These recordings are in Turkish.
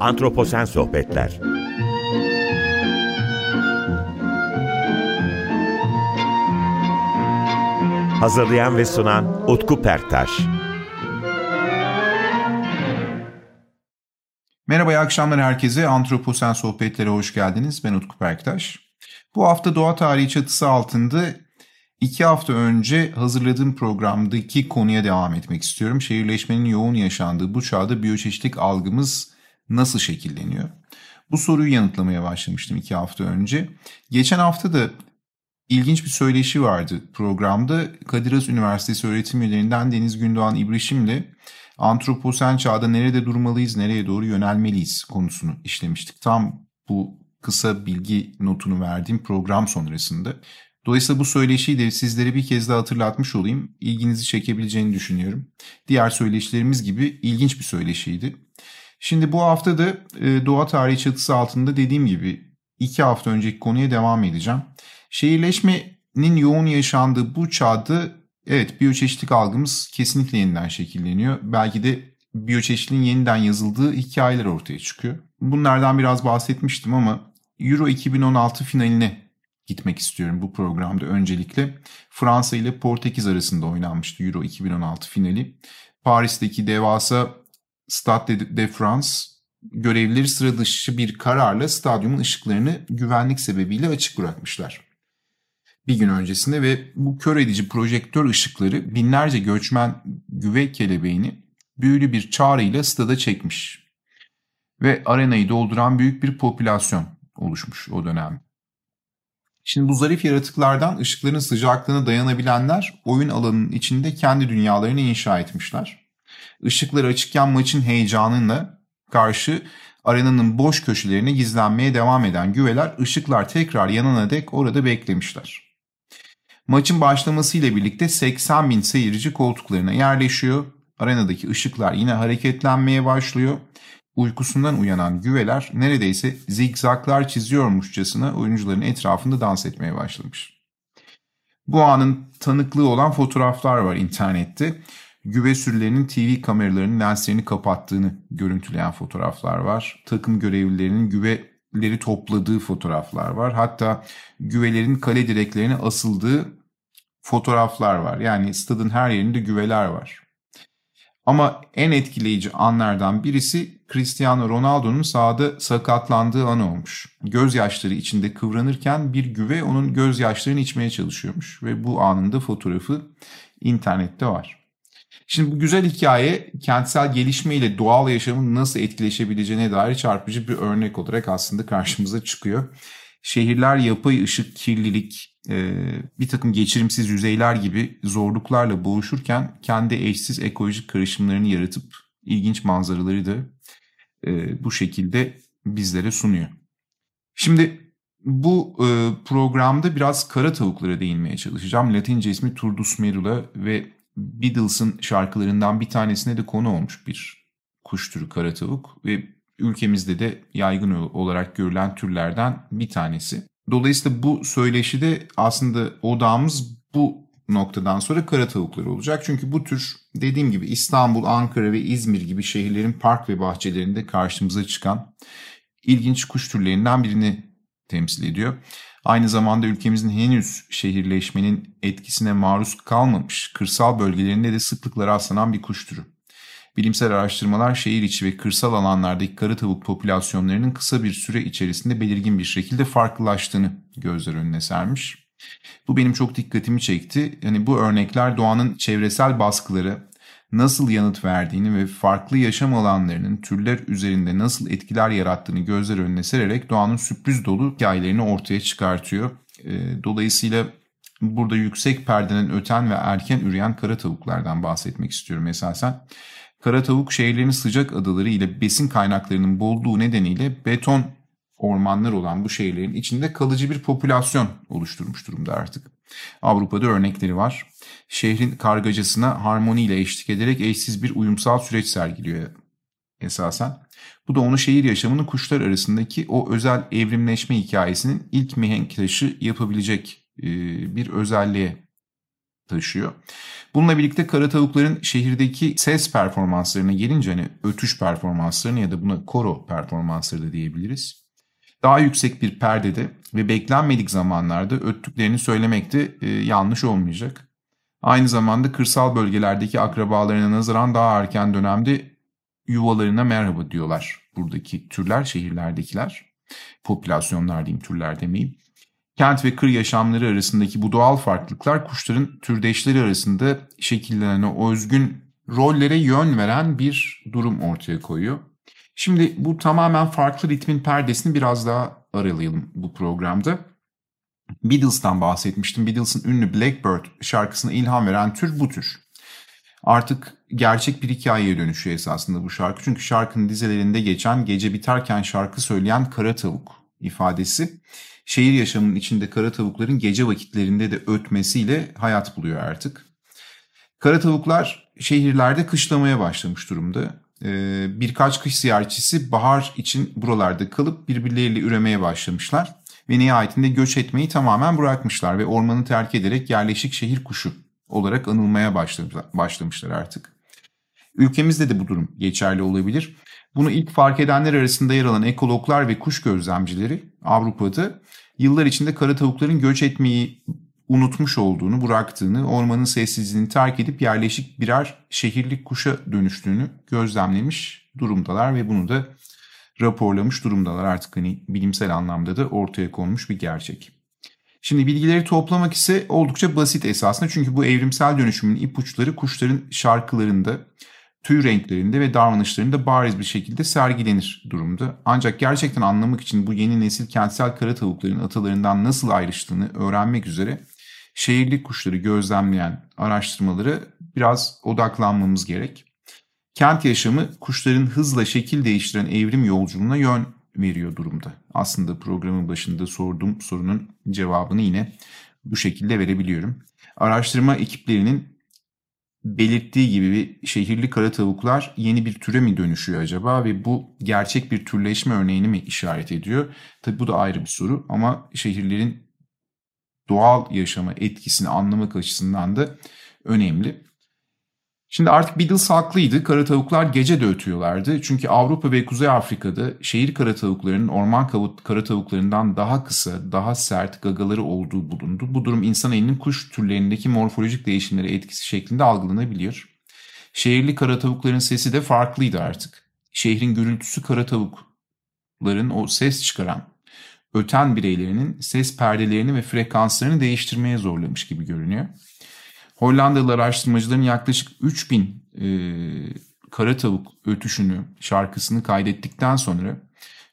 Antroposen Sohbetler Hazırlayan ve sunan Utku Perktaş Merhaba, iyi akşamlar herkese. Antroposen Sohbetlere hoş geldiniz. Ben Utku Perktaş. Bu hafta doğa tarihi çatısı altında iki hafta önce hazırladığım programdaki konuya devam etmek istiyorum. Şehirleşmenin yoğun yaşandığı bu çağda biyoçeşitlik algımız nasıl şekilleniyor? Bu soruyu yanıtlamaya başlamıştım iki hafta önce. Geçen hafta da ilginç bir söyleşi vardı programda. Kadir Has Üniversitesi öğretim üyelerinden Deniz Gündoğan İbrişim'le antroposen çağda nerede durmalıyız, nereye doğru yönelmeliyiz konusunu işlemiştik. Tam bu kısa bilgi notunu verdiğim program sonrasında. Dolayısıyla bu söyleşiyi de sizlere bir kez daha hatırlatmış olayım. İlginizi çekebileceğini düşünüyorum. Diğer söyleşilerimiz gibi ilginç bir söyleşiydi. Şimdi bu hafta da e, doğa tarihi çatısı altında dediğim gibi iki hafta önceki konuya devam edeceğim. Şehirleşmenin yoğun yaşandığı bu çağda evet biyoçeşitlik algımız kesinlikle yeniden şekilleniyor. Belki de biyoçeşitliğin yeniden yazıldığı hikayeler ortaya çıkıyor. Bunlardan biraz bahsetmiştim ama Euro 2016 finaline gitmek istiyorum bu programda öncelikle. Fransa ile Portekiz arasında oynanmıştı Euro 2016 finali. Paris'teki devasa Stade de France görevlileri sıra dışı bir kararla stadyumun ışıklarını güvenlik sebebiyle açık bırakmışlar. Bir gün öncesinde ve bu kör edici projektör ışıkları binlerce göçmen güve kelebeğini büyülü bir çağrıyla stada çekmiş. Ve arenayı dolduran büyük bir popülasyon oluşmuş o dönem. Şimdi bu zarif yaratıklardan ışıkların sıcaklığına dayanabilenler oyun alanının içinde kendi dünyalarını inşa etmişler. Işıklar açıkken maçın heyecanıyla karşı arenanın boş köşelerine gizlenmeye devam eden güveler ışıklar tekrar yanana dek orada beklemişler. Maçın başlamasıyla birlikte 80 bin seyirci koltuklarına yerleşiyor. Arenadaki ışıklar yine hareketlenmeye başlıyor. Uykusundan uyanan güveler neredeyse zigzaklar çiziyormuşçasına oyuncuların etrafında dans etmeye başlamış. Bu anın tanıklığı olan fotoğraflar var internette. Güve sürülerinin TV kameralarının lenslerini kapattığını görüntüleyen fotoğraflar var. Takım görevlilerinin güveleri topladığı fotoğraflar var. Hatta güvelerin kale direklerine asıldığı fotoğraflar var. Yani stadın her yerinde güveler var. Ama en etkileyici anlardan birisi Cristiano Ronaldo'nun sahada sakatlandığı an olmuş. Gözyaşları içinde kıvranırken bir güve onun gözyaşlarını içmeye çalışıyormuş ve bu anında fotoğrafı internette var. Şimdi bu güzel hikaye kentsel gelişme ile doğal yaşamın nasıl etkileşebileceğine dair çarpıcı bir örnek olarak aslında karşımıza çıkıyor. Şehirler yapay ışık, kirlilik, e, bir takım geçirimsiz yüzeyler gibi zorluklarla boğuşurken kendi eşsiz ekolojik karışımlarını yaratıp ilginç manzaraları da e, bu şekilde bizlere sunuyor. Şimdi bu e, programda biraz kara tavuklara değinmeye çalışacağım. Latince ismi Turdus merula ve Beatles'ın şarkılarından bir tanesine de konu olmuş bir kuş türü kara tavuk ve ülkemizde de yaygın olarak görülen türlerden bir tanesi. Dolayısıyla bu söyleşide aslında odağımız bu noktadan sonra kara tavukları olacak. Çünkü bu tür dediğim gibi İstanbul, Ankara ve İzmir gibi şehirlerin park ve bahçelerinde karşımıza çıkan ilginç kuş türlerinden birini temsil ediyor. Aynı zamanda ülkemizin henüz şehirleşmenin etkisine maruz kalmamış kırsal bölgelerinde de sıklıkla rastlanan bir kuş türü. Bilimsel araştırmalar şehir içi ve kırsal alanlardaki karı tavuk popülasyonlarının kısa bir süre içerisinde belirgin bir şekilde farklılaştığını gözler önüne sermiş. Bu benim çok dikkatimi çekti. Yani bu örnekler doğanın çevresel baskıları nasıl yanıt verdiğini ve farklı yaşam alanlarının türler üzerinde nasıl etkiler yarattığını gözler önüne sererek doğanın sürpriz dolu hikayelerini ortaya çıkartıyor. Ee, dolayısıyla burada yüksek perdeden öten ve erken üreyen kara tavuklardan bahsetmek istiyorum esasen. Kara tavuk şehirlerin sıcak adaları ile besin kaynaklarının bolluğu nedeniyle beton ormanlar olan bu şehirlerin içinde kalıcı bir popülasyon oluşturmuş durumda artık. Avrupa'da örnekleri var. Şehrin kargacasına harmoniyle eşlik ederek eşsiz bir uyumsal süreç sergiliyor esasen. Bu da onu şehir yaşamının kuşlar arasındaki o özel evrimleşme hikayesinin ilk mihenk taşı yapabilecek bir özelliğe taşıyor. Bununla birlikte kara tavukların şehirdeki ses performanslarına gelince hani ötüş performanslarını ya da buna koro performansları da diyebiliriz. Daha yüksek bir perdede ve beklenmedik zamanlarda öttüklerini söylemek de e, yanlış olmayacak. Aynı zamanda kırsal bölgelerdeki akrabalarına nazaran daha erken dönemde yuvalarına merhaba diyorlar buradaki türler, şehirlerdekiler. Popülasyonlar diyeyim, türler demeyeyim. Kent ve kır yaşamları arasındaki bu doğal farklılıklar kuşların türdeşleri arasında şekillenen o özgün rollere yön veren bir durum ortaya koyuyor. Şimdi bu tamamen farklı ritmin perdesini biraz daha aralayalım bu programda. Beatles'tan bahsetmiştim. Beatles'ın ünlü Blackbird şarkısına ilham veren tür bu tür. Artık gerçek bir hikayeye dönüşüyor esasında bu şarkı. Çünkü şarkının dizelerinde geçen gece biterken şarkı söyleyen kara tavuk ifadesi şehir yaşamının içinde kara tavukların gece vakitlerinde de ötmesiyle hayat buluyor artık. Kara tavuklar şehirlerde kışlamaya başlamış durumda. Ee, birkaç kış ziyaretçisi bahar için buralarda kalıp birbirleriyle üremeye başlamışlar ve nihayetinde göç etmeyi tamamen bırakmışlar ve ormanı terk ederek yerleşik şehir kuşu olarak anılmaya başlamışlar artık. Ülkemizde de bu durum geçerli olabilir. Bunu ilk fark edenler arasında yer alan ekologlar ve kuş gözlemcileri Avrupa'da yıllar içinde kara tavukların göç etmeyi unutmuş olduğunu, bıraktığını, ormanın sessizliğini terk edip yerleşik birer şehirlik kuşa dönüştüğünü gözlemlemiş durumdalar ve bunu da raporlamış durumdalar. Artık hani bilimsel anlamda da ortaya konmuş bir gerçek. Şimdi bilgileri toplamak ise oldukça basit esasında çünkü bu evrimsel dönüşümün ipuçları kuşların şarkılarında, tüy renklerinde ve davranışlarında bariz bir şekilde sergilenir durumda. Ancak gerçekten anlamak için bu yeni nesil kentsel kara tavukların atalarından nasıl ayrıştığını öğrenmek üzere şehirli kuşları gözlemleyen araştırmaları biraz odaklanmamız gerek. Kent yaşamı kuşların hızla şekil değiştiren evrim yolculuğuna yön veriyor durumda. Aslında programın başında sorduğum sorunun cevabını yine bu şekilde verebiliyorum. Araştırma ekiplerinin belirttiği gibi şehirli kara tavuklar yeni bir türe mi dönüşüyor acaba ve bu gerçek bir türleşme örneğini mi işaret ediyor? Tabi bu da ayrı bir soru ama şehirlerin doğal yaşama etkisini anlamak açısından da önemli. Şimdi artık Beatles haklıydı. Kara tavuklar gece de ötüyorlardı. Çünkü Avrupa ve Kuzey Afrika'da şehir kara tavuklarının orman kara tavuklarından daha kısa, daha sert gagaları olduğu bulundu. Bu durum insan elinin kuş türlerindeki morfolojik değişimlere etkisi şeklinde algılanabiliyor. Şehirli kara tavukların sesi de farklıydı artık. Şehrin gürültüsü kara tavukların o ses çıkaran, öten bireylerinin ses perdelerini ve frekanslarını değiştirmeye zorlamış gibi görünüyor. Hollandalı araştırmacıların yaklaşık 3000 e, kara tavuk ötüşünü, şarkısını kaydettikten sonra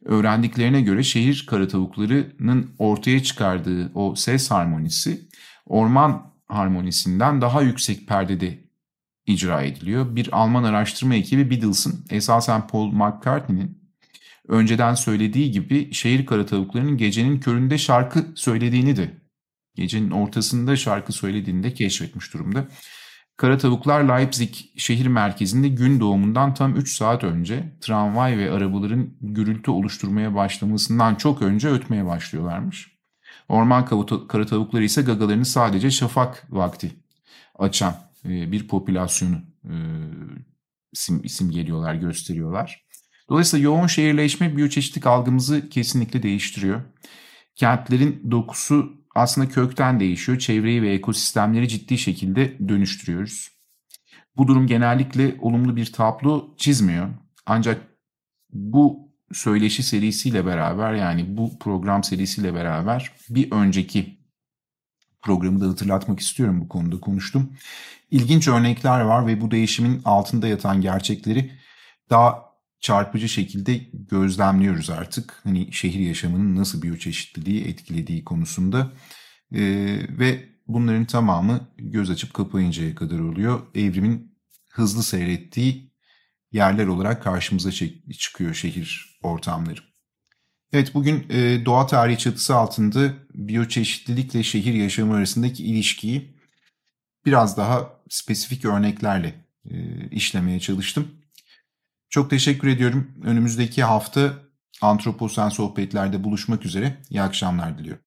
öğrendiklerine göre şehir kara tavuklarının ortaya çıkardığı o ses harmonisi orman harmonisinden daha yüksek perdede icra ediliyor. Bir Alman araştırma ekibi Beatles'ın esasen Paul McCartney'nin önceden söylediği gibi şehir kara tavuklarının gecenin köründe şarkı söylediğini de gecenin ortasında şarkı söylediğini de keşfetmiş durumda. Kara tavuklar Leipzig şehir merkezinde gün doğumundan tam 3 saat önce tramvay ve arabaların gürültü oluşturmaya başlamasından çok önce ötmeye başlıyorlarmış. Orman kara tavukları ise gagalarını sadece şafak vakti açan e, bir popülasyonu e, isim, isim geliyorlar, gösteriyorlar. Dolayısıyla yoğun şehirleşme biyoçeşitlik algımızı kesinlikle değiştiriyor. Kentlerin dokusu aslında kökten değişiyor. Çevreyi ve ekosistemleri ciddi şekilde dönüştürüyoruz. Bu durum genellikle olumlu bir tablo çizmiyor. Ancak bu söyleşi serisiyle beraber yani bu program serisiyle beraber bir önceki programı da hatırlatmak istiyorum bu konuda konuştum. İlginç örnekler var ve bu değişimin altında yatan gerçekleri daha çarpıcı şekilde gözlemliyoruz artık. Hani şehir yaşamının nasıl biyoçeşitliliği etkilediği konusunda e, ve bunların tamamı göz açıp kapayıncaya kadar oluyor. Evrimin hızlı seyrettiği yerler olarak karşımıza çıkıyor şehir ortamları. Evet bugün e, doğa tarihi çatısı altında biyoçeşitlilikle şehir yaşamı arasındaki ilişkiyi biraz daha spesifik örneklerle e, işlemeye çalıştım. Çok teşekkür ediyorum. Önümüzdeki hafta Antroposen sohbetlerde buluşmak üzere. İyi akşamlar diliyorum.